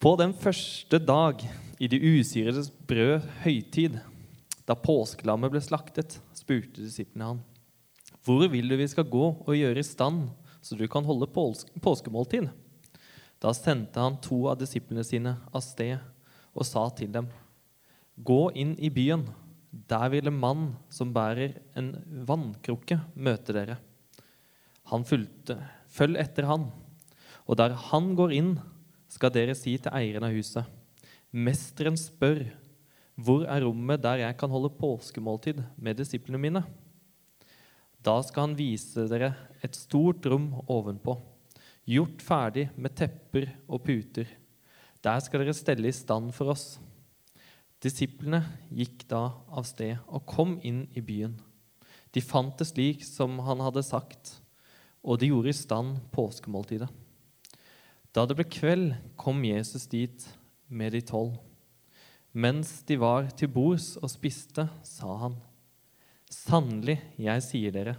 På den første dag i de usyredes brød høytid, da påskelammet ble slaktet, spurte disiplene han, hvor vil du vi skal gå og gjøre i stand, så du kan holde påskemåltid? Da sendte han to av disiplene sine av sted og sa til dem, gå inn i byen, der vil en mann som bærer en vannkrukke, møte dere. Han fulgte, følg etter han, og der han går inn, skal dere si til eieren av huset, Mesteren spør, hvor er rommet der jeg kan holde påskemåltid med disiplene mine? Da skal han vise dere et stort rom ovenpå, gjort ferdig med tepper og puter. Der skal dere stelle i stand for oss. Disiplene gikk da av sted og kom inn i byen. De fant det slik som han hadde sagt, og de gjorde i stand påskemåltidet. Da det ble kveld, kom Jesus dit med de tolv. Mens de var til bords og spiste, sa han, Sannelig, jeg sier dere,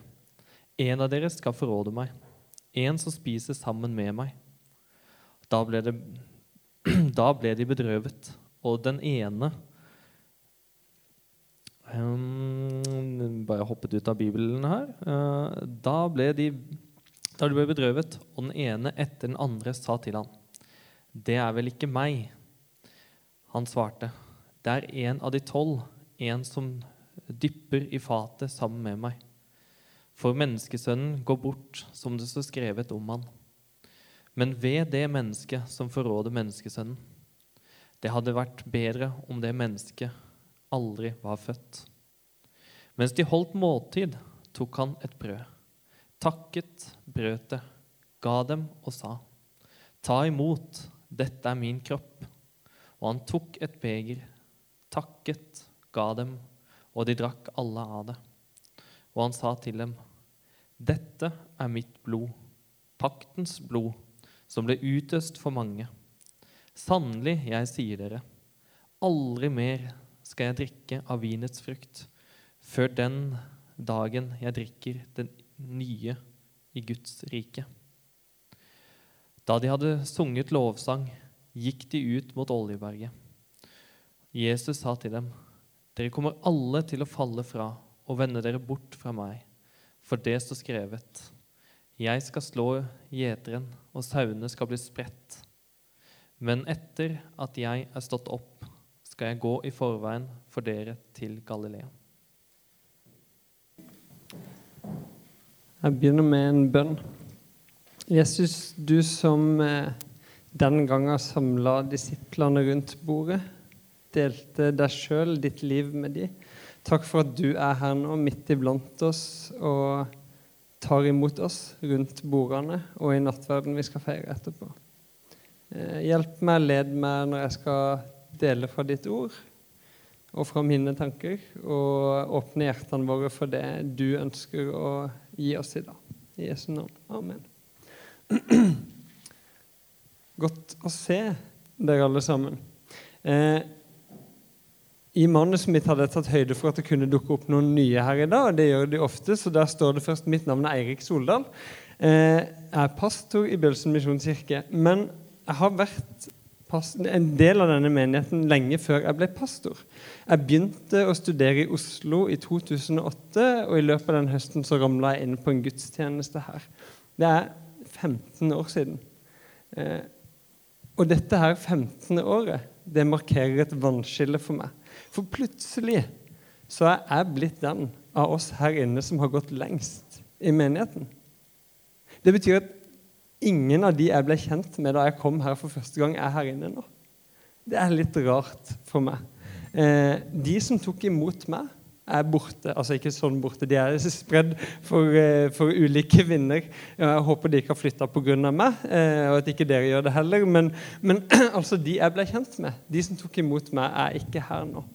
en av dere skal forråde meg, en som spiser sammen med meg. Da ble, det, da ble de bedrøvet, og den ene um, Bare hoppet ut av Bibelen her. Uh, da ble de da de ble bedrøvet, og den ene etter den andre sa til ham, 'Det er vel ikke meg?' Han svarte, 'Det er en av de tolv, en som dypper i fatet sammen med meg.' For menneskesønnen går bort som det står skrevet om han. Men ved det mennesket som forråder menneskesønnen. Det hadde vært bedre om det mennesket aldri var født. Mens de holdt måltid, tok han et brød takket, brøt det, ga dem og sa, Ta imot, dette er min kropp. Og han tok et beger, takket, ga dem, og de drakk alle av det. Og han sa til dem, Dette er mitt blod, paktens blod, som ble utøst for mange. Sannelig, jeg sier dere, aldri mer skal jeg drikke av vinets frukt, før den dagen jeg drikker den nye i Guds rike. Da de hadde sunget lovsang, gikk de ut mot Oljeberget. Jesus sa til dem, Dere kommer alle til å falle fra og vende dere bort fra meg, for det står skrevet. Jeg skal slå gjeteren, og sauene skal bli spredt. Men etter at jeg er stått opp, skal jeg gå i forveien for dere til Galilea. Jeg begynner med en bønn. Jesus, du som eh, den gangen samla disiplene rundt bordet, delte deg sjøl, ditt liv, med dem. Takk for at du er her nå, midt iblant oss, og tar imot oss rundt bordene og i nattverden vi skal feire etterpå. Eh, hjelp meg, led meg når jeg skal dele fra ditt ord og fra mine tanker, og åpne hjertene våre for det du ønsker å gi oss i dag. I Jesu navn. Amen. Godt å se dere alle sammen. Eh, I manuset mitt hadde jeg tatt høyde for at det kunne dukke opp noen nye her i dag. og det gjør de ofte, så Der står det først mitt navn er Eirik Soldal. Eh, jeg er pastor i Bjølsen misjonskirke. Men jeg har vært en del av denne menigheten lenge før jeg ble pastor. Jeg begynte å studere i Oslo i 2008, og i løpet av den høsten så ramla jeg inn på en gudstjeneste her. Det er 15 år siden. Eh, og dette her 15. året det markerer et vannskille for meg. For plutselig så er jeg blitt den av oss her inne som har gått lengst i menigheten. Det betyr at Ingen av de jeg ble kjent med da jeg kom her for første gang, er her inne nå. Det er litt rart for meg. Eh, de som tok imot meg, er borte. Altså ikke sånn borte, de er spredd for, eh, for ulike vinder. Jeg håper de ikke har flytta pga. meg, eh, og at ikke dere gjør det heller. Men, men altså, de jeg ble kjent med, de som tok imot meg, er ikke her nå.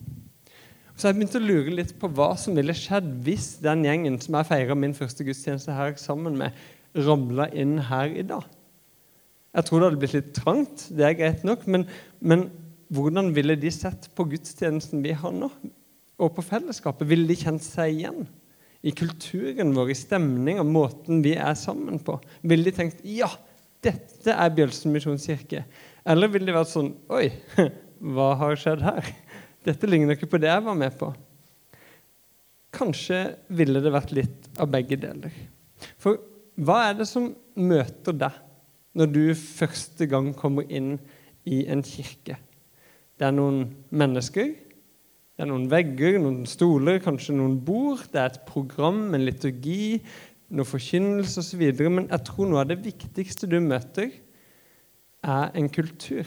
Så jeg begynte å lure litt på hva som ville skjedd hvis den gjengen som jeg feira min første gudstjeneste her sammen med, ramla inn her i dag. Jeg tror det hadde blitt litt trangt, det er greit nok, men, men hvordan ville de sett på gudstjenesten vi har nå, og på fellesskapet? Ville de kjent seg igjen i kulturen vår, i stemninga, måten vi er sammen på? Ville de tenkt ja, dette er Bjølsen misjonskirke? Eller ville de vært sånn Oi, hva har skjedd her? Dette ligner ikke på det jeg var med på. Kanskje ville det vært litt av begge deler. For hva er det som møter deg når du første gang kommer inn i en kirke? Det er noen mennesker, det er noen vegger, noen stoler, kanskje noen bord. Det er et program, en liturgi, noe forkynnelse osv. Men jeg tror noe av det viktigste du møter, er en kultur.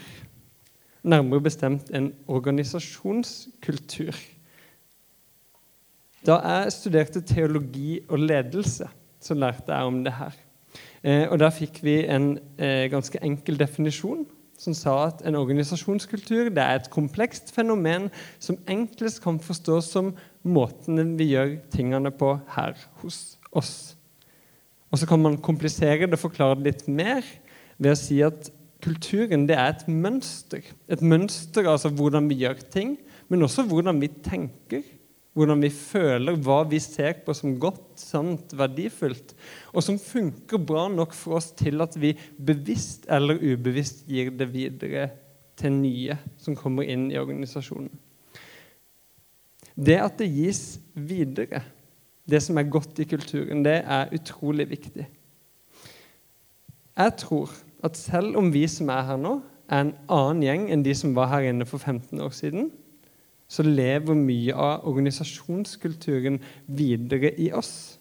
Nærmere bestemt en organisasjonskultur. Da jeg studerte teologi og ledelse, så lærte jeg om det her. Eh, og Der fikk vi en eh, ganske enkel definisjon som sa at en organisasjonskultur det er et komplekst fenomen som enklest kan forstås som måten vi gjør tingene på her hos oss. Og Så kan man komplisere det og forklare det litt mer ved å si at kulturen det er et mønster. Et mønster altså hvordan vi gjør ting, men også hvordan vi tenker hvordan vi føler, hva vi ser på som godt, sant, verdifullt, og som funker bra nok for oss til at vi bevisst eller ubevisst gir det videre til nye som kommer inn i organisasjonen. Det at det gis videre, det som er godt i kulturen, det er utrolig viktig. Jeg tror at selv om vi som er her nå, er en annen gjeng enn de som var her inne for 15 år siden, så lever mye av organisasjonskulturen videre i oss.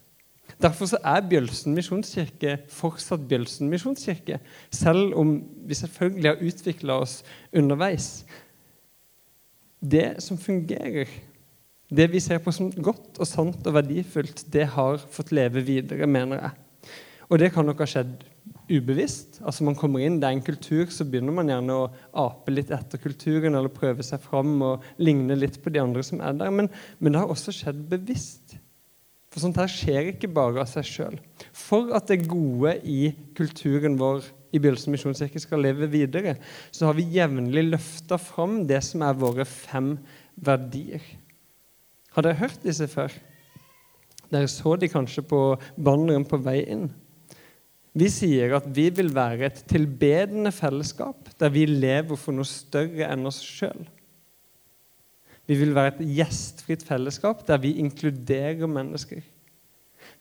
Derfor er Bjølsen misjonskirke fortsatt Bjølsen misjonskirke, selv om vi selvfølgelig har utvikla oss underveis. Det som fungerer, det vi ser på som godt og sant og verdifullt, det har fått leve videre, mener jeg. Og det kan nok ha skjedd ubevisst. Altså Man kommer inn, det er en kultur, så begynner man gjerne å ape litt etter kulturen eller prøve seg fram og ligne litt på de andre som er der. Men, men det har også skjedd bevisst. For sånt her skjer ikke bare av seg sjøl. For at det gode i kulturen vår i Bjølsen misjonskirke skal leve videre, så har vi jevnlig løfta fram det som er våre fem verdier. Har dere hørt disse før? Dere så de kanskje på banneren på vei inn. Vi sier at vi vil være et tilbedende fellesskap der vi lever for noe større enn oss sjøl. Vi vil være et gjestfritt fellesskap der vi inkluderer mennesker.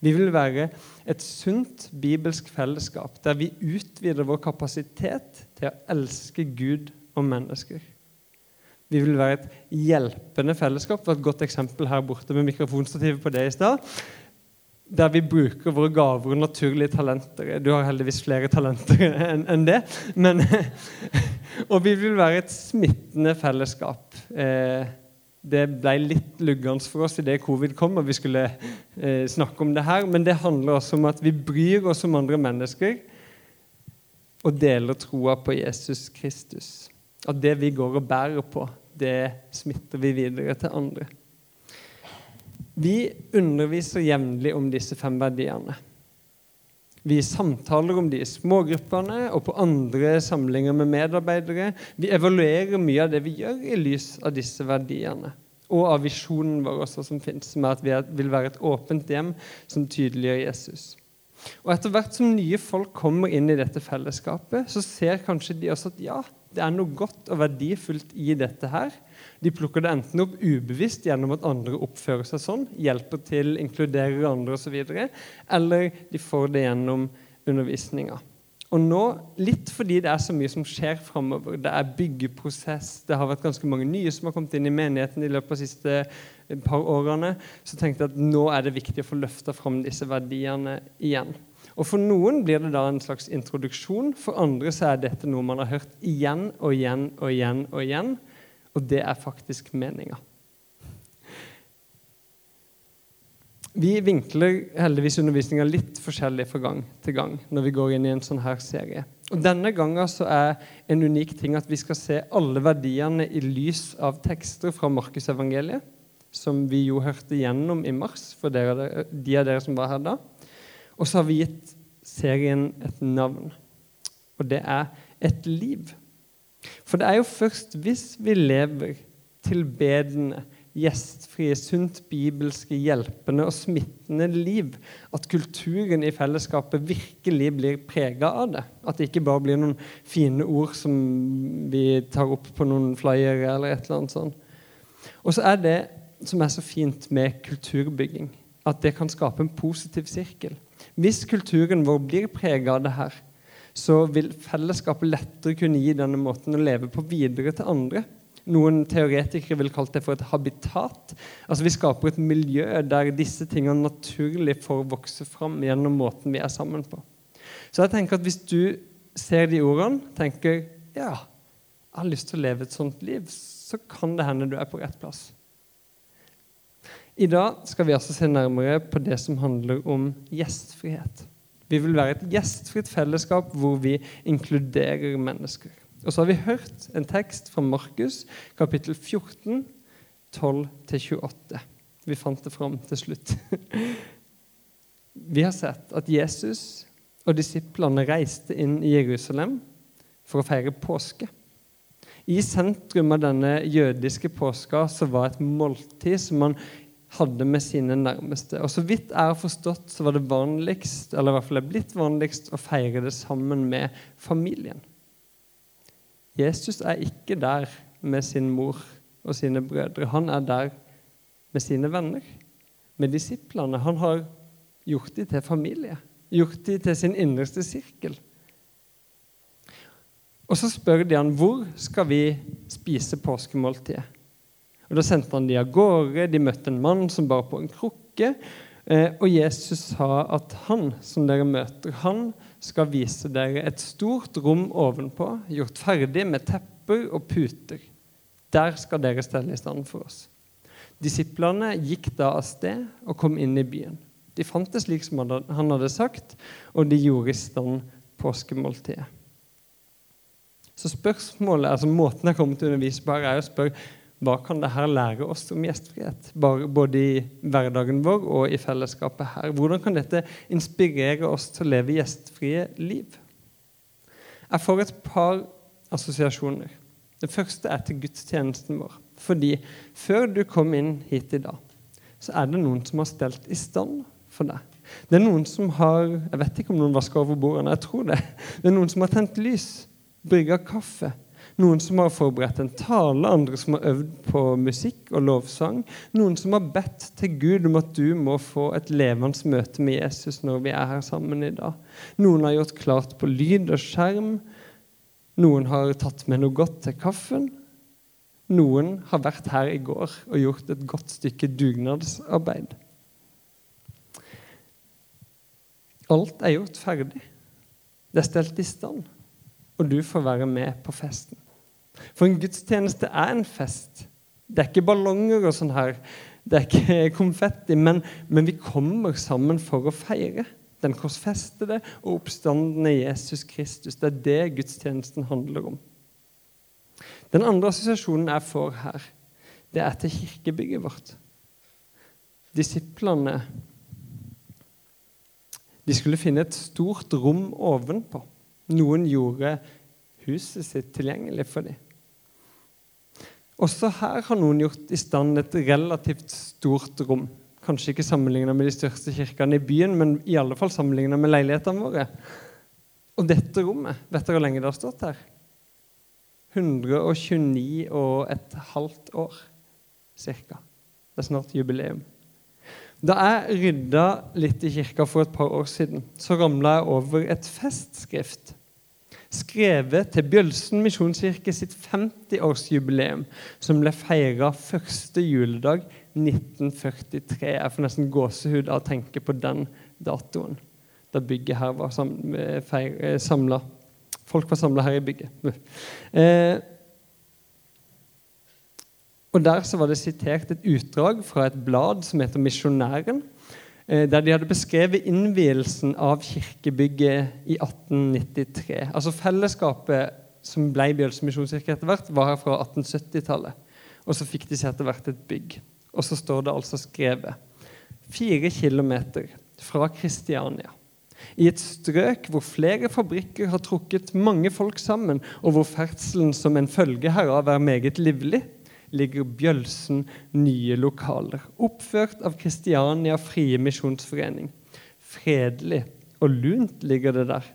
Vi vil være et sunt bibelsk fellesskap der vi utvider vår kapasitet til å elske Gud og mennesker. Vi vil være et hjelpende fellesskap. Det var et godt eksempel her borte med mikrofonstativet på det i stad der vi bruker våre gaver og naturlige talenter. Du har heldigvis flere talenter enn en det. Men, og vi vil være et smittende fellesskap. Eh, det ble litt luggende for oss idet covid kom og vi skulle eh, snakke om det her. Men det handler også om at vi bryr oss om andre mennesker og deler troa på Jesus Kristus. At det vi går og bærer på, det smitter vi videre til andre. Vi underviser jevnlig om disse fem verdiene. Vi samtaler om de i smågruppene og på andre samlinger med medarbeidere. Vi evaluerer mye av det vi gjør, i lys av disse verdiene. Og av visjonen vår også som finnes, med at vi vil være et åpent hjem som tydeliggjør Jesus. Og Etter hvert som nye folk kommer inn i dette fellesskapet, så ser kanskje de også at ja, det er noe godt og verdifullt i dette her. De plukker det enten opp ubevisst gjennom at andre oppfører seg sånn, hjelper til, inkluderer andre osv., eller de får det gjennom undervisninga. Og nå, litt fordi det er så mye som skjer framover, det er byggeprosess, det har vært ganske mange nye som har kommet inn i menigheten i løpet av de siste par årene, så tenkte jeg at nå er det viktig å få løfta fram disse verdiene igjen. Og For noen blir det da en slags introduksjon, for andre så er dette noe man har hørt igjen og igjen og igjen. Og igjen, og det er faktisk meninga. Vi vinkler heldigvis undervisninga litt forskjellig fra gang til gang når vi går inn i en sånn her serie. Og Denne gangen så er en unik ting at vi skal se alle verdiene i lys av tekster fra Markusevangeliet, som vi jo hørte gjennom i mars for dere, de av dere som var her da. Og så har vi gitt serien et navn, og det er Et liv. For det er jo først hvis vi lever tilbedende, gjestfrie, sunt bibelske, hjelpende og smittende liv. At kulturen i fellesskapet virkelig blir prega av det. At det ikke bare blir noen fine ord som vi tar opp på noen flyere eller et eller annet sånt. Og så er det som er så fint med kulturbygging, at det kan skape en positiv sirkel. Hvis kulturen vår blir prega av det her, så vil fellesskapet lettere kunne gi denne måten å leve på videre til andre. Noen teoretikere vil kalt det for et habitat. Altså Vi skaper et miljø der disse tingene naturlig får vokse fram gjennom måten vi er sammen på. Så jeg tenker at Hvis du ser de ordene, tenker ja, jeg har lyst til å leve et sånt liv, så kan det hende du er på rett plass. I dag skal vi altså se nærmere på det som handler om gjestfrihet. Vi vil være et gjestfritt fellesskap hvor vi inkluderer mennesker. Og så har vi hørt en tekst fra Markus, kapittel 14, 12-28. Vi fant det fram til slutt. Vi har sett at Jesus og disiplene reiste inn i Jerusalem for å feire påske. I sentrum av denne jødiske påska så var et måltid som man hadde med sine nærmeste. Og Så vidt jeg har forstått, så var det vanligst, eller i hvert fall er blitt vanligst å feire det sammen med familien. Jesus er ikke der med sin mor og sine brødre. Han er der med sine venner, med disiplene. Han har gjort dem til familie, gjort dem til sin innerste sirkel. Og så spør de han hvor skal vi spise påskemåltidet. Og Da sendte han de av gårde. De møtte en mann som bar på en krukke. Eh, og Jesus sa at han som dere møter, han skal vise dere et stort rom ovenpå, gjort ferdig med tepper og puter. Der skal dere stelle i stand for oss. Disiplene gikk da av sted og kom inn i byen. De fant det slik som han hadde sagt, og de gjorde i stand påskemåltidet. Så spørsmålet, altså Måten jeg kommer til å undervise på, er å spørre hva kan dette lære oss om gjestfrihet? Både i hverdagen vår og i fellesskapet her. Hvordan kan dette inspirere oss til å leve gjestfrie liv? Jeg får et par assosiasjoner. Det første er til gudstjenesten vår. Fordi før du kom inn hit i dag, så er det noen som har stelt i stand for deg. Det er noen som har Jeg vet ikke om noen vasker over bordene. Jeg tror det. Det er noen som har tent lys, brygga kaffe, noen som har forberedt en tale, andre som har øvd på musikk og lovsang. Noen som har bedt til Gud om at du må få et levende møte med Jesus når vi er her sammen i dag. Noen har gjort klart på lyd og skjerm. Noen har tatt med noe godt til kaffen. Noen har vært her i går og gjort et godt stykke dugnadsarbeid. Alt er gjort ferdig. Det er stelt i stand, og du får være med på festen. For en gudstjeneste er en fest. Det er ikke ballonger og sånn her. Det er ikke konfetti. Men, men vi kommer sammen for å feire den korsfestede og oppstandende Jesus Kristus. Det er det gudstjenesten handler om. Den andre assosiasjonen jeg får her, det er til kirkebygget vårt. Disiplene de skulle finne et stort rom ovenpå. Noen gjorde huset sitt tilgjengelig for dem. Også her har noen gjort i stand et relativt stort rom. Kanskje ikke sammenligna med de største kirkene i byen, men i alle fall sammenligna med leilighetene våre. Og dette rommet, vet dere hvor lenge det har stått her? 129 og et halvt år ca. Det er snart jubileum. Da jeg rydda litt i kirka for et par år siden, så ramla jeg over et festskrift skrevet til Bjølsen misjonskirke sitt 50-årsjubileum, som ble feira første juledag 1943. Jeg får nesten gåsehud av å tenke på den datoen, da bygget her var eh, samla. Folk var samla her i bygget. Eh, og Der så var det sitert et utdrag fra et blad som heter Misjonæren. Eh, der de hadde beskrevet innvielsen av kirkebygget i 1893. Altså Fellesskapet som ble Bjølse misjonskirke etter hvert, var her fra 1870-tallet. Og så fikk de seg etter hvert et bygg. Og så står det altså skrevet fire kilometer fra Kristiania. I et strøk hvor flere fabrikker har trukket mange folk sammen, og hvor ferdselen som en følge herav er meget livlig, ligger Bjølsen nye lokaler, oppført av Kristiania Frie Misjonsforening. Fredelig og lunt ligger det der.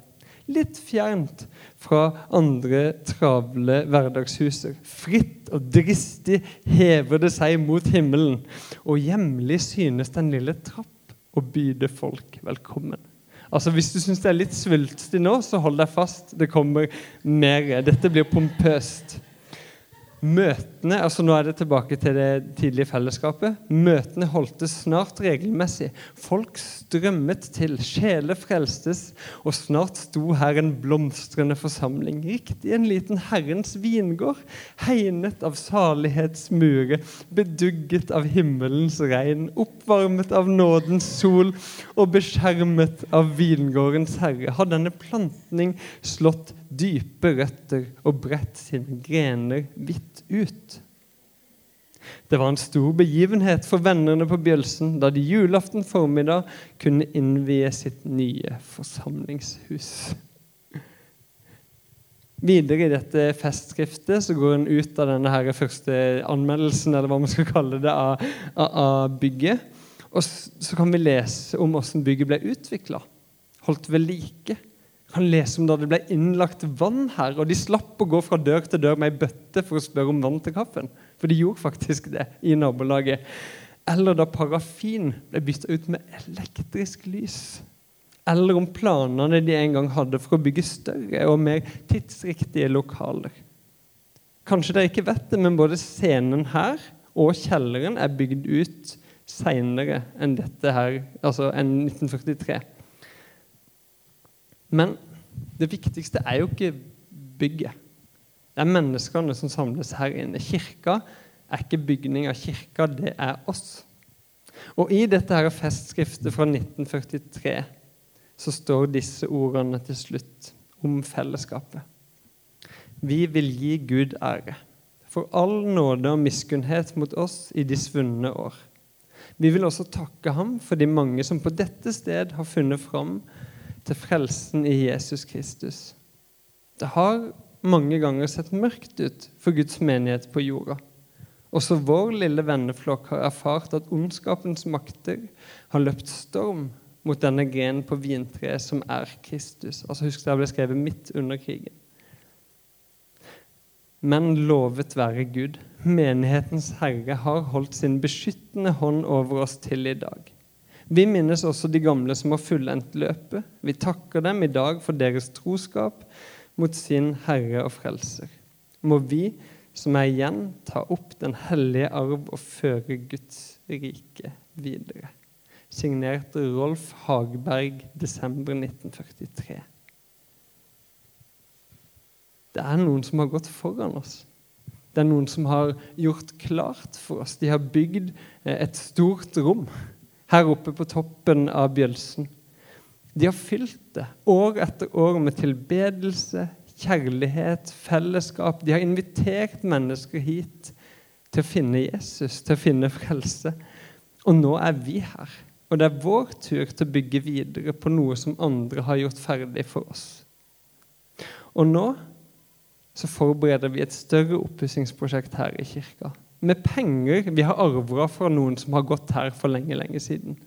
Litt fjernt fra andre travle hverdagshuser. Fritt og dristig hever det seg mot himmelen, og hjemlig synes den lille trapp å byde folk velkommen. Altså Hvis du syns det er litt svulstig nå, så hold deg fast. Det kommer mer. Dette blir pompøst. Møtene altså Nå er det tilbake til det tidlige fellesskapet. Møtene holdtes snart regelmessig. Folk strømmet til, sjeler frelstes, og snart sto her en blomstrende forsamling. Riktig en liten Herrens vingård, hegnet av salighetsmure, bedugget av himmelens regn, oppvarmet av nådens sol og beskjermet av vingårdens herre, har denne plantning slått dype røtter og bredt sine grener vidt ut. Det var en stor begivenhet for vennene på Bjølsen da de julaften formiddag kunne innvie sitt nye forsamlingshus. Videre i dette festskriftet så går en ut av denne her første anmeldelsen eller hva man skal kalle det, av, av bygget. Og så kan vi lese om hvordan bygget ble utvikla, holdt ved like kan lese om da det ble innlagt vann her, og de slapp å gå fra dør til dør med ei bøtte for å spørre om vann til kaffen. For de gjorde faktisk det i nabolaget. Eller da parafin ble bytta ut med elektrisk lys. Eller om planene de en gang hadde for å bygge større og mer tidsriktige lokaler. Kanskje dere ikke vet det, men både scenen her og kjelleren er bygd ut seinere enn dette her, altså enn 1943. Men det viktigste er jo ikke bygget. Det er menneskene som samles her inne. Kirka er ikke bygning av kirka, det er oss. Og i dette her festskriftet fra 1943 så står disse ordene til slutt om fellesskapet. Vi vil gi Gud ære for all nåde og miskunnhet mot oss i de svunne år. Vi vil også takke ham for de mange som på dette sted har funnet fram til frelsen i Jesus Kristus. Det har mange ganger sett mørkt ut for Guds menighet på jorda. Også vår lille venneflokk har erfart at ondskapens makter har løpt storm mot denne grenen på vintreet som er Kristus. Altså Husk det ble skrevet midt under krigen. Men lovet være Gud, menighetens herre har holdt sin beskyttende hånd over oss til i dag. Vi minnes også de gamle som har fullendt løpet. Vi takker dem i dag for deres troskap mot sin Herre og Frelser. Må vi som er igjen, ta opp den hellige arv og føre Guds rike videre. Signert Rolf Hagberg, desember 1943. Det er noen som har gått foran oss. Det er noen som har gjort klart for oss. De har bygd eh, et stort rom her oppe på toppen av Bjølsen. De har fylt det år etter år med tilbedelse, kjærlighet, fellesskap. De har invitert mennesker hit til å finne Jesus, til å finne frelse. Og nå er vi her. Og det er vår tur til å bygge videre på noe som andre har gjort ferdig for oss. Og nå så forbereder vi et større oppussingsprosjekt her i kirka med penger vi har arva fra noen som har gått her for lenge, lenge siden.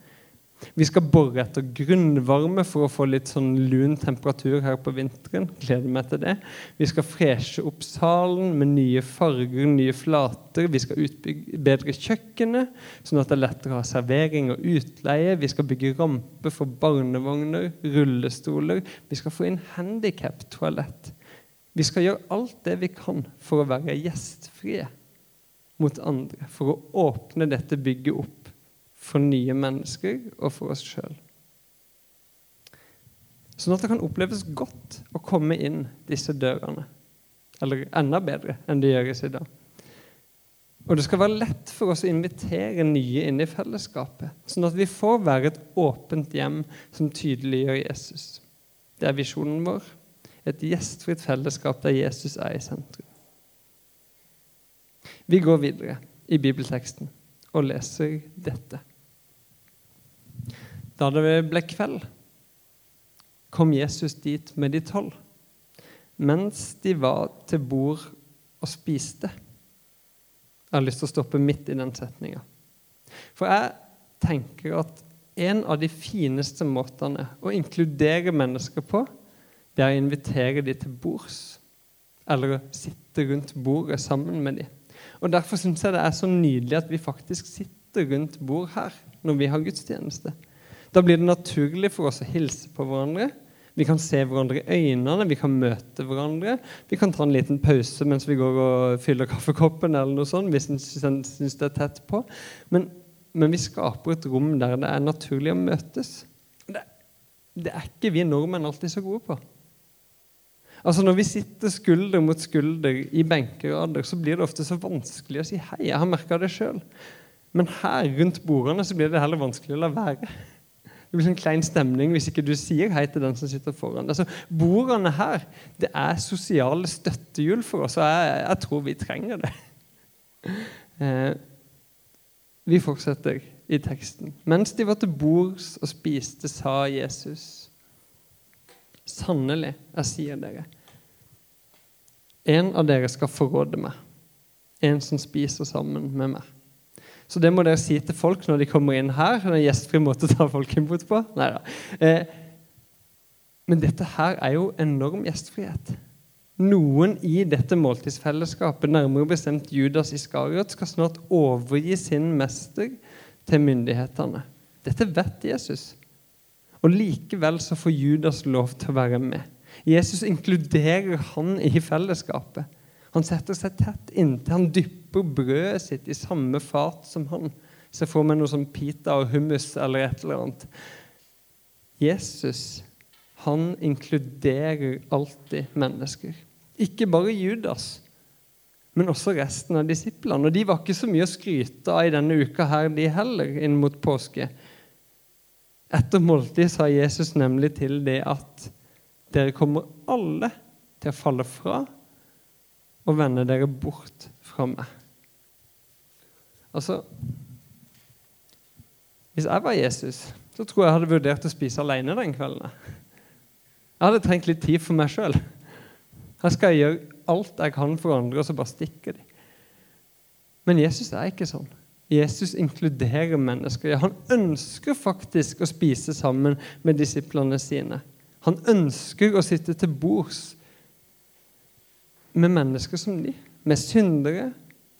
Vi skal bore etter grunnvarme for å få litt sånn lun temperatur her på vinteren. Gleder meg til det. Vi skal freshe opp salen med nye farger, nye flater. Vi skal utbedre kjøkkenet, sånn at det er lettere å ha servering og utleie. Vi skal bygge ramper for barnevogner, rullestoler. Vi skal få inn handikap-toalett. Vi skal gjøre alt det vi kan for å være gjestfrie mot andre for å åpne dette bygget opp for nye mennesker og for oss sjøl. Sånn at det kan oppleves godt å komme inn disse dørene. Eller enda bedre enn det gjøres i dag. Og det skal være lett for oss å invitere nye inn i fellesskapet, sånn at vi får være et åpent hjem som tydeliggjør Jesus. Det er visjonen vår. Et gjestfritt fellesskap der Jesus er i sentrum. Vi går videre i bibelteksten og leser dette. Da det ble kveld, kom Jesus dit med de tolv. Mens de var til bord og spiste. Jeg har lyst til å stoppe midt i den setninga. For jeg tenker at en av de fineste måtene å inkludere mennesker på, det er å invitere dem til bords. Eller å sitte rundt bordet sammen med dem. Og Derfor syns jeg det er så nydelig at vi faktisk sitter rundt bord her når vi har gudstjeneste. Da blir det naturlig for oss å hilse på hverandre. Vi kan se hverandre i øynene, vi kan møte hverandre. Vi kan ta en liten pause mens vi går og fyller kaffekoppen, eller noe sånt, hvis en syns det er tett på. Men, men, vi skaper et rom der det er naturlig å møtes. Det, det er ikke vi nordmenn alltid så gode på. Altså Når vi sitter skulder mot skulder i benkerader, så blir det ofte så vanskelig å si hei. Jeg har merka det sjøl. Men her rundt bordene så blir det heller vanskelig å la være. Det blir sånn klein stemning hvis ikke du sier hei til den som sitter foran. Altså, Bordene her det er sosiale støttehjul for oss, og jeg, jeg tror vi trenger det. Eh, vi fortsetter i teksten. Mens de var til bords og spiste, sa Jesus Sannelig, jeg sier dere, en av dere skal forråde meg, en som spiser sammen med meg. Så det må dere si til folk når de kommer inn her. Det er en gjestfri måte å ta folk imot på. Neida. Eh, men dette her er jo enorm gjestfrihet. Noen i dette måltidsfellesskapet, nærmere bestemt Judas Iskariot, skal snart overgi sin mester til myndighetene. Dette vet Jesus. Og Likevel så får Judas lov til å være med. Jesus inkluderer han i fellesskapet. Han setter seg tett inntil. Han dypper brødet sitt i samme fat som han. Se for meg noe som pita og hummus eller et eller annet. Jesus han inkluderer alltid mennesker. Ikke bare Judas, men også resten av disiplene. Og De var ikke så mye å skryte av i denne uka her, de heller, inn mot påske. Etter måltid sa Jesus nemlig til det at dere kommer alle til å falle fra og vende dere bort fra meg. Altså Hvis jeg var Jesus, så tror jeg jeg hadde vurdert å spise alene den kvelden. Jeg hadde trengt litt tid for meg sjøl. Her skal jeg gjøre alt jeg kan for andre, og så bare stikker de. Men Jesus er ikke sånn. Jesus inkluderer mennesker. Han ønsker faktisk å spise sammen med disiplene sine. Han ønsker å sitte til bords med mennesker som de. Med syndere,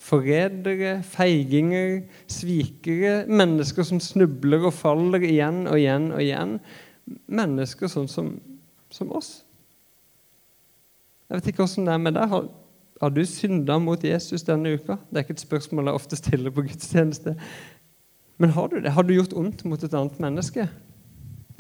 forrædere, feiginger, svikere. Mennesker som snubler og faller igjen og igjen og igjen. Mennesker sånn som, som oss. Jeg vet ikke åssen det er med deg. Har, du synda mot Jesus denne uka? Det er ikke et spørsmål jeg ofte stiller på gudstjeneste. Men har du det? Har du gjort ondt mot et annet menneske?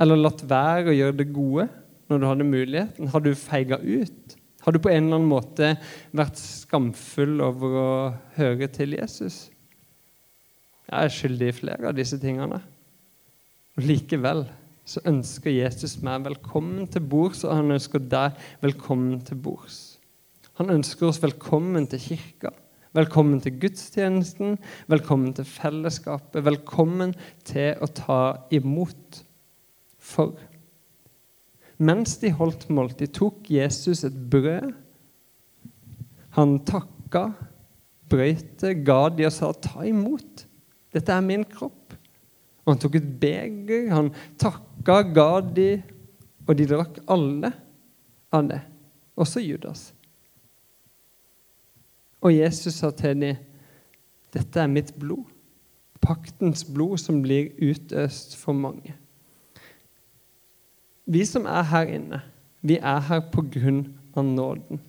Eller latt være å gjøre det gode når du hadde muligheten? Har du feiga ut? Har du på en eller annen måte vært skamfull over å høre til Jesus? Jeg er skyldig i flere av disse tingene. Og Likevel så ønsker Jesus meg velkommen til bords, og han ønsker deg velkommen til bords. Han ønsker oss velkommen til kirka, velkommen til gudstjenesten, velkommen til fellesskapet, velkommen til å ta imot. For mens de holdt måltid, tok Jesus et brød. Han takka, brøyt det, ga de og sa, 'Ta imot. Dette er min kropp.' Og Han tok et beger, han takka, ga de, og de drakk alle av det. Også Judas. Og Jesus sa til dem, 'Dette er mitt blod, paktens blod, som blir utøst for mange.' Vi som er her inne, vi er her på grunn av nåden.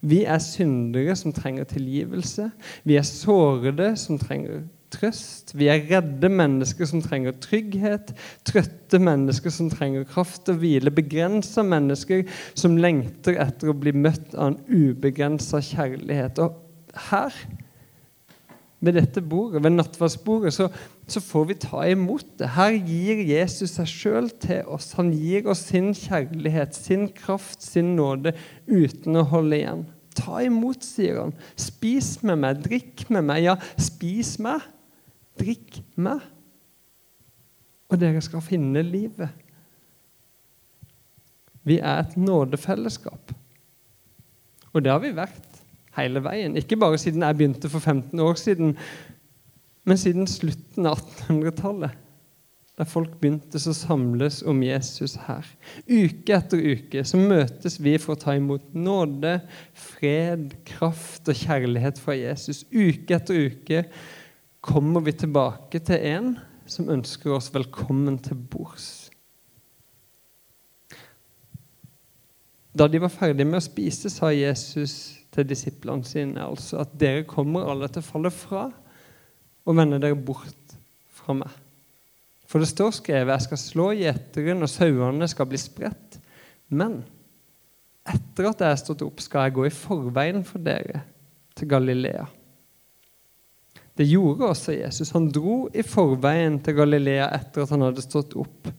Vi er syndere som trenger tilgivelse. Vi er sårede som trenger trøst. Vi er redde mennesker som trenger trygghet. Trøtte mennesker som trenger kraft og hvile. Begrensa mennesker som lengter etter å bli møtt av en ubegrensa kjærlighet. Og her ved dette bordet, ved nattverdsbordet, så, så, får vi ta imot det. Her gir Jesus seg sjøl til oss. Han gir oss sin kjærlighet, sin kraft, sin nåde, uten å holde igjen. Ta imot, sier han. Spis med meg, drikk med meg. Ja, spis meg, drikk meg. Og dere skal finne livet. Vi er et nådefellesskap. Og det har vi vært hele veien. Ikke bare siden jeg begynte for 15 år siden, men siden slutten av 1800-tallet. Der folk begynte å samles om Jesus her. Uke etter uke så møtes vi for å ta imot nåde, fred, kraft og kjærlighet fra Jesus. Uke etter uke kommer vi tilbake til en som ønsker oss velkommen til bords. Da de var ferdige med å spise, sa Jesus til disiplene sine altså at dere kommer alle til å falle fra og vende dere bort fra meg. For det står skrevet jeg skal slå gjeteren, og sauene skal bli spredt. Men etter at jeg er stått opp, skal jeg gå i forveien for dere til Galilea. Det gjorde også Jesus. Han dro i forveien til Galilea etter at han hadde stått opp.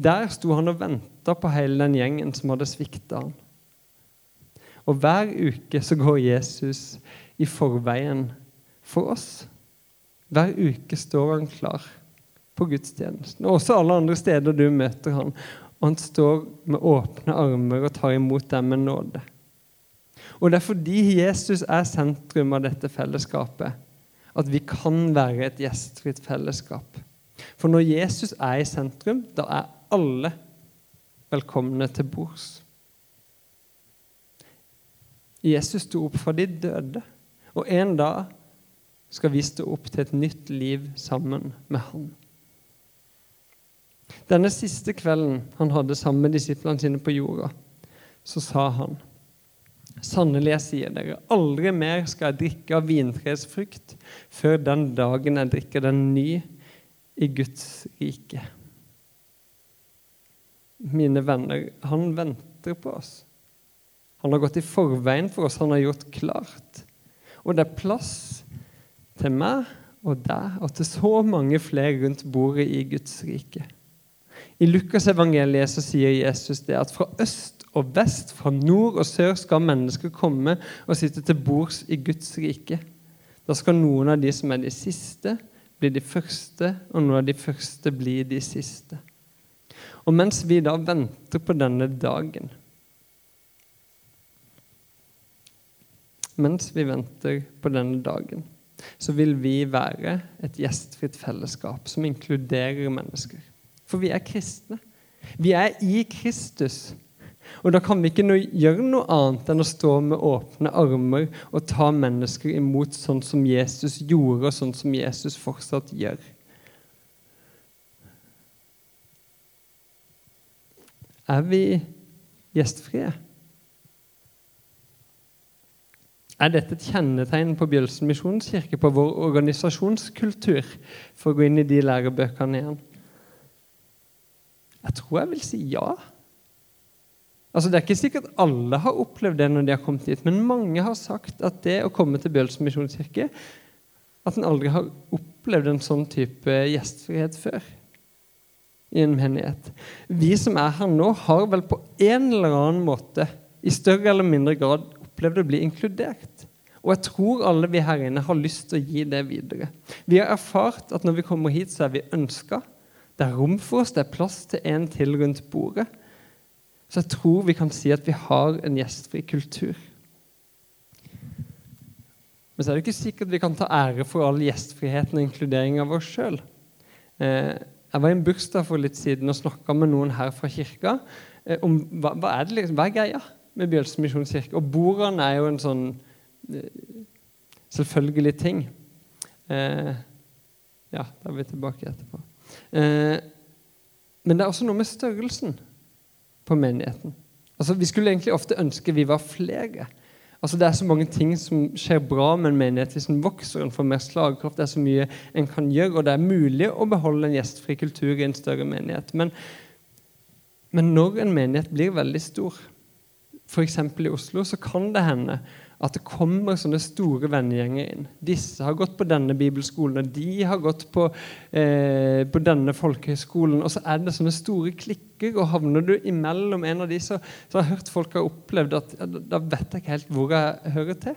Der sto han og venta på hele den gjengen som hadde svikta han. Og hver uke så går Jesus i forveien for oss. Hver uke står han klar på gudstjenesten. Og også alle andre steder du møter han. Og han står med åpne armer og tar imot dem med nåde. Og det er fordi Jesus er sentrum av dette fellesskapet, at vi kan være et gjestfritt fellesskap. For når Jesus er i sentrum, da er alle velkomne til bords. Jesus sto opp fra de døde, og en dag skal vi stå opp til et nytt liv sammen med han. Denne siste kvelden han hadde sammen med disiplene sine på jorda, så sa han Sannelig, jeg sier dere, aldri mer skal jeg drikke av vintreets frukt før den dagen jeg drikker den ny i Guds rike. Mine venner, han venter på oss. Han har gått i forveien for oss, han har gjort klart. Og det er plass til meg og deg og til så mange flere rundt bordet i Guds rike. I Lukasevangeliet sier Jesus det at fra øst og vest, fra nord og sør, skal mennesker komme og sitte til bords i Guds rike. Da skal noen av de som er de siste, bli de første, og noen av de første blir de siste. Og mens vi da venter på denne dagen Mens vi venter på denne dagen, så vil vi være et gjestfritt fellesskap som inkluderer mennesker. For vi er kristne. Vi er i Kristus. Og da kan vi ikke gjøre noe annet enn å stå med åpne armer og ta mennesker imot sånn som Jesus gjorde, og sånn som Jesus fortsatt gjør. Er vi gjestfrie? Er dette et kjennetegn på Bjølsen misjonskirke, på vår organisasjonskultur, for å gå inn i de lærebøkene igjen? Jeg tror jeg vil si ja. Altså, det er ikke sikkert alle har opplevd det når de har kommet hit, men mange har sagt at det å komme til Bjølsen misjonskirke At en aldri har opplevd en sånn type gjestfrihet før i en menighet. Vi som er her nå, har vel på en eller annen måte i større eller mindre grad opplevd å bli inkludert. Og jeg tror alle vi her inne har lyst til å gi det videre. Vi har erfart at når vi kommer hit, så er vi ønska. Det er rom for oss, det er plass til en til rundt bordet. Så jeg tror vi kan si at vi har en gjestfri kultur. Men så er det ikke sikkert vi kan ta ære for all gjestfriheten og inkludering av oss sjøl. Eh, jeg var i en bursdag for litt siden og snakka med noen her fra kirka eh, om hva, hva, er det, liksom, hva er greia med Bjølsen misjonskirke. Og bordene er jo en sånn eh, selvfølgelig ting. Ja, da er vi tilbake etterpå. Eh, men det er også noe med størrelsen på menigheten. Altså, Vi skulle egentlig ofte ønske vi var flere. Altså, Det er så mange ting som skjer bra med en menighet hvis den vokser. en får mer slagkraft, Det er så mye en kan gjøre, og det er mulig å beholde en gjestfri kultur i en større menighet. Men, men når en menighet blir veldig stor, f.eks. i Oslo, så kan det hende at det kommer sånne store vennegjenger inn. Disse har gått på denne bibelskolen, og de har gått på, eh, på denne folkehøyskolen. Og så er det sånne store klikker, og havner du imellom en av de, så, så har jeg hørt folk har opplevd at ja, da vet jeg ikke helt hvor jeg hører til.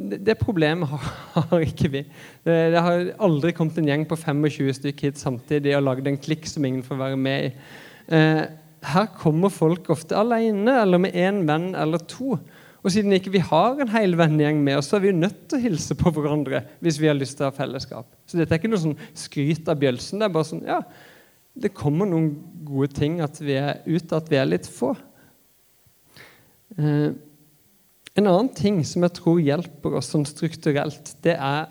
Det, problemet har, har, ikke vi. Det, det, har aldri kommet en gjeng på 25 stykker hit samtidig og lagd en klikk som ingen får være med i. Eh, her kommer folk ofte alene eller med én venn eller to. Og siden ikke vi har en hel vennegjeng med oss, så er vi jo nødt til å hilse på hverandre hvis vi har lyst til å ha fellesskap. Så dette er ikke noe sånn skryt av bjølsen. Det er bare sånn ja, det kommer noen gode ting at vi er ut, at vi er litt få. Eh, en annen ting som jeg tror hjelper oss sånn strukturelt, det er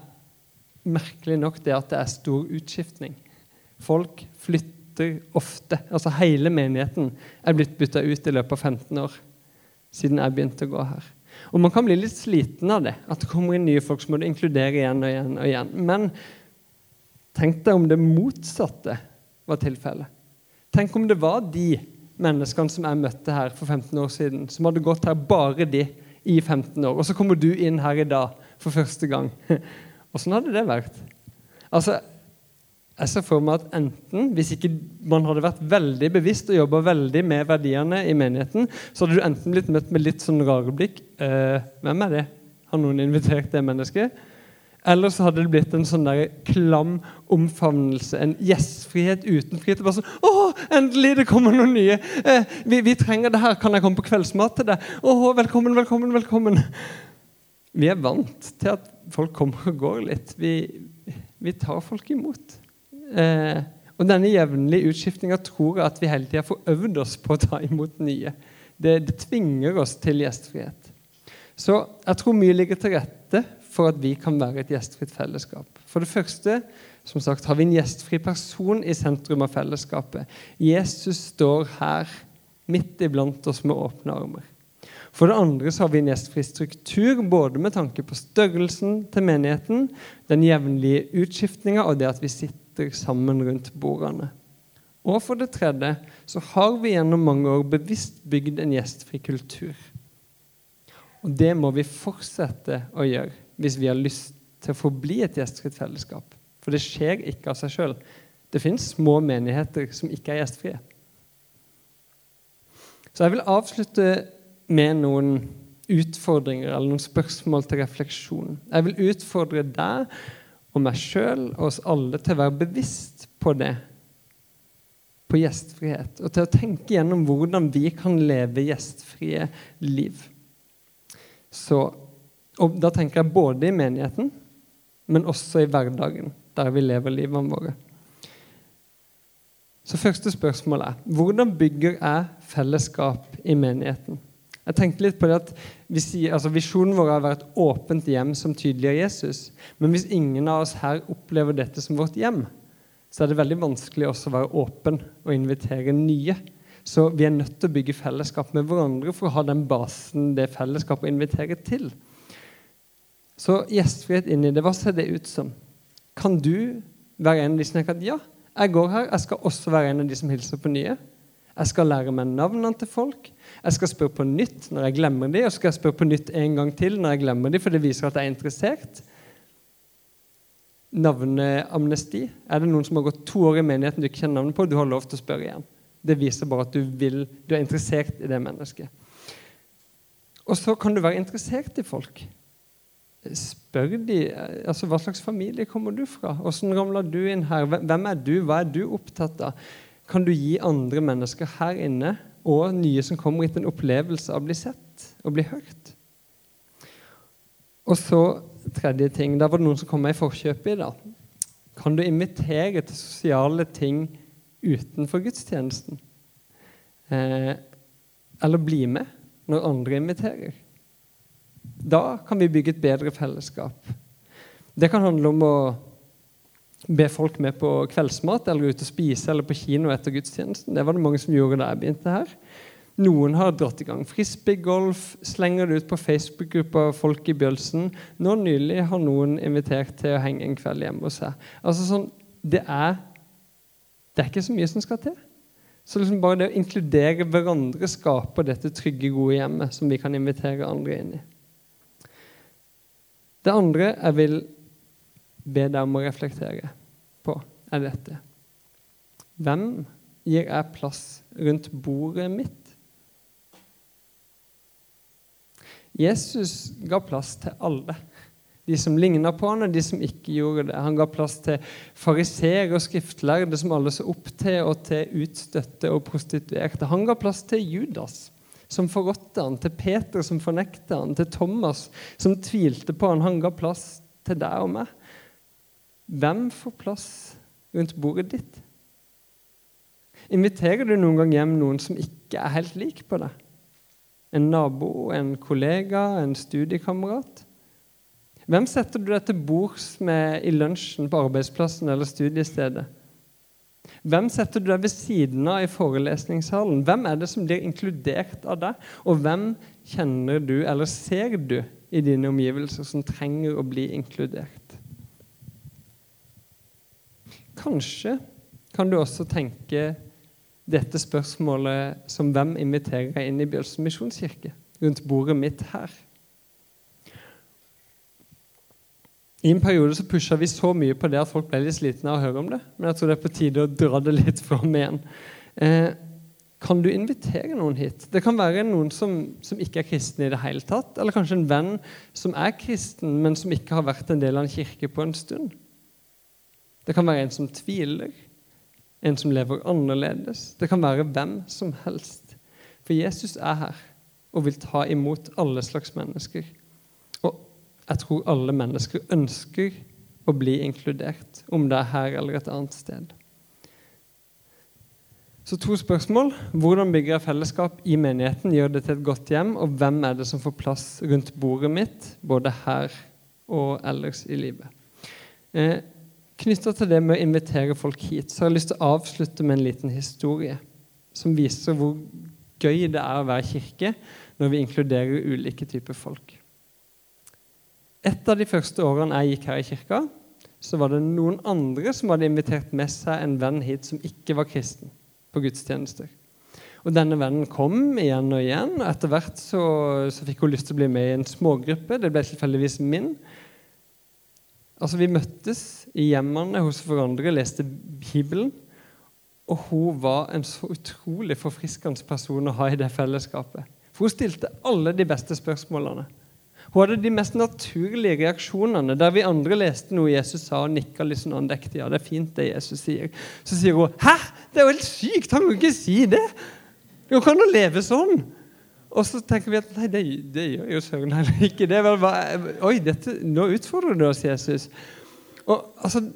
merkelig nok det at det er stor utskiftning. Folk flytter ofte. Altså Hele menigheten er blitt bytta ut i løpet av 15 år siden jeg begynte å gå her. Og Man kan bli litt sliten av det, at det kommer inn nye folk som må du inkludere igjen og igjen. og igjen. Men tenk deg om det motsatte var tilfellet. Tenk om det var de menneskene som jeg møtte her for 15 år siden, som hadde gått her bare de i 15 år. Og så kommer du inn her i dag for første gang. Åssen hadde det vært? Altså, jeg ser for meg at enten, Hvis ikke man hadde vært veldig bevisst og jobba veldig med verdiene i menigheten, så hadde du enten blitt møtt med litt sånn rare blikk eh, Hvem er det? Har noen invitert det mennesket? Eller så hadde det blitt en sånn der klam omfavnelse. En gjestfrihet uten frihet. Bare sånn 'Å, endelig! Det kommer noen nye! Eh, vi, vi, trenger det her. Kan jeg komme på kveldsmat til deg?' 'Å, velkommen, velkommen, velkommen.' Vi er vant til at folk kommer og går litt. Vi, vi tar folk imot. Eh, og denne jevnlige utskiftinga tror jeg at vi hele tida får øvd oss på å ta imot nye. Det, det, tvinger oss til gjestfrihet. Så jeg tror mye ligger til rette for at vi kan være et gjestfritt fellesskap. For det første som sagt, har vi en gjestfri person i sentrum av fellesskapet. Jesus står her midt iblant oss med åpne armer. For det andre så har vi en gjestfri struktur, både med tanke på størrelsen til menigheten, den jevnlige utskiftninga og det at vi sitter sitter sammen rundt bordene. Og for det tredje så har vi gjennom mange år bevisst bygd en gjestfri kultur. Og det må vi fortsette å gjøre hvis vi har lyst til å forbli et gjestfritt fellesskap. For det skjer ikke av seg sjøl. Det fins små menigheter som ikke er gjestfrie. Så jeg vil avslutte med noen utfordringer eller noen spørsmål til refleksjon. Jeg vil utfordre deg og meg sjøl og oss alle til å være bevisst på det, på gjestfrihet, og til å tenke gjennom hvordan vi kan leve gjestfrie liv. Så, og Da tenker jeg både i menigheten, men også i hverdagen, der vi lever livene våre. Så første spørsmål er hvordan bygger jeg fellesskap i menigheten? Jeg tenkte litt på det at sier, altså Visjonen vår har vært et åpent hjem som tydeliggjør Jesus. Men hvis ingen av oss her opplever dette som vårt hjem, så er det veldig vanskelig også å være åpen og invitere nye. Så vi er nødt til å bygge fellesskap med hverandre for å ha den basen det fellesskapet inviterer til. Så gjestfrihet inni det, hva ser det ut som? Kan du være en av de som tenker at ja, jeg går her, jeg skal også være en av de som hilser på nye? Jeg skal lære meg navnene til folk. Jeg skal spørre på nytt når jeg glemmer dem, og så skal jeg spørre på nytt en gang til når jeg glemmer dem, for det viser at jeg er interessert. Navneamnesti. Er det noen som har gått to år i menigheten du ikke kjenner navnet på? Du har lov til å spørre igjen. Det viser bare at du, vil, du er interessert i det mennesket. Og så kan du være interessert i folk. Spør de, altså Hva slags familie kommer du fra? Hvordan ramla du inn her? Hvem er du? Hva er du opptatt av? Kan du gi andre mennesker her inne og nye som kommer hit, en opplevelse av å bli sett og bli hørt. Og så tredje ting. Der var det noen som kom meg i forkjøpet i dag. Kan du invitere til sosiale ting utenfor gudstjenesten? Eh, eller bli med når andre inviterer? Da kan vi bygge et bedre fellesskap. Det kan handle om å be folk med på kveldsmat eller ute og spise eller på kino etter gudstjenesten. Det var det mange som gjorde da jeg begynte her. Noen har dratt i gang frisbeegolf, slenger det ut på Facebook-gruppa Folk i Bjølsen. Nå nylig har noen invitert til å henge en kveld hjemme hos seg. Altså sånn, det er, det er ikke så mye som skal til. Så liksom bare det å inkludere hverandre skaper dette trygge, gode hjemmet som vi kan invitere andre inn i. Det andre jeg vil be deg om å reflektere er dette. Hvem gir jeg plass rundt bordet mitt? Jesus ga plass til alle. De som ligna på han, og de som ikke gjorde det. Han ga plass til fariseere og skriftlærde som alle så opp til, og til utstøtte og prostituerte. Han ga plass til Judas, som forrådte han, til Peter som fornekta han, til Thomas som tvilte på han, han ga plass til deg og meg. Hvem får plass rundt bordet ditt? Inviterer du noen gang hjem noen som ikke er helt lik på deg? En nabo, en kollega, en studiekamerat? Hvem setter du deg til bords med i lunsjen på arbeidsplassen eller studiestedet? Hvem setter du deg ved siden av i forelesningssalen? Hvem er det som blir inkludert av deg? Og hvem kjenner du eller ser du i dine omgivelser som trenger å bli inkludert? Kanskje kan du også tenke dette spørsmålet som hvem inviterer jeg inn i Bjølsen misjonskirke? Rundt bordet mitt her. I en periode så pusha vi så mye på det at folk ble litt slitne av å høre om det. Men jeg tror det er på tide å dra det litt fram igjen. Eh, kan du invitere noen hit? Det kan være noen som, som, ikke er kristen i det hele tatt. Eller kanskje en venn som er kristen, men som ikke har vært en del av en kirke på en stund. Det kan være en som tviler, en som lever annerledes. Det kan være hvem som helst. For Jesus er her og vil ta imot alle slags mennesker. Og jeg tror alle mennesker ønsker å bli inkludert, om det er her eller et annet sted. Så to spørsmål. Hvordan bygger jeg fellesskap i menigheten? Gjør det til et godt hjem? Og hvem er det som får plass rundt bordet mitt, både her og ellers i livet? Eh, Knytta til det med å invitere folk hit, så har jeg lyst til å avslutte med en liten historie som viser hvor gøy det er å være kirke når vi inkluderer ulike typer folk. Et av de første årene jeg gikk her i kirka, så var det noen andre som hadde invitert med seg en venn hit som ikke var kristen, på gudstjenester. Og Denne vennen kom igjen og igjen, og etter hvert så, så fikk hun lyst til å bli med i en smågruppe. Det ble tilfeldigvis min. Altså, Vi møttes i hjemmene hos hverandre, leste Bibelen. Og hun var en så utrolig forfriskende person å ha i det fellesskapet. For hun stilte alle de beste spørsmålene. Hun hadde de mest naturlige reaksjonene. Der vi andre leste noe Jesus sa og nikka litt sånn andektig. Ja, det er fint, det Jesus sier. Så sier hun 'Hæ? Det er jo helt sykt! Han kan ikke si det!' Jo, kan han leve sånn? Og så tenker vi at nei, det, det gjør jo søren heller ikke. Det bare, Oi, dette, nå utfordrer du oss, Jesus. Og altså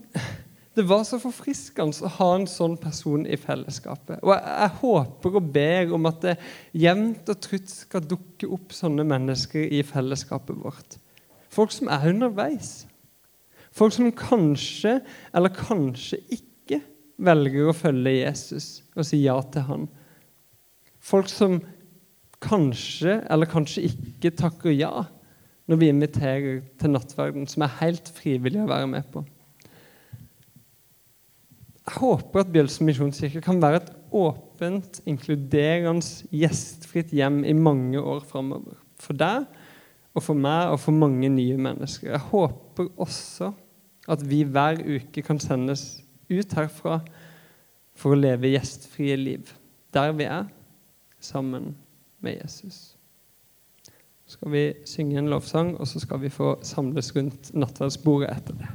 det var så forfriskende å ha en sånn person i fellesskapet. Og jeg, jeg håper og ber om at det jevnt og trutt skal dukke opp sånne mennesker i fellesskapet vårt. Folk som er underveis. Folk som kanskje, eller kanskje ikke, velger å følge Jesus og si ja til han. Folk som kanskje, eller kanskje ikke, takker ja når vi inviterer til nattverden, som er helt frivillig å være med på. Jeg håper at Bjølsen misjonskirke kan være et åpent, inkluderende, gjestfritt hjem i mange år framover. For deg og for meg og for mange nye mennesker. Jeg håper også at vi hver uke kan sendes ut herfra for å leve gjestfrie liv der vi er, sammen med Jesus. Så skal vi synge en lovsang, og så skal vi få samles rundt nattverdsbordet etter det.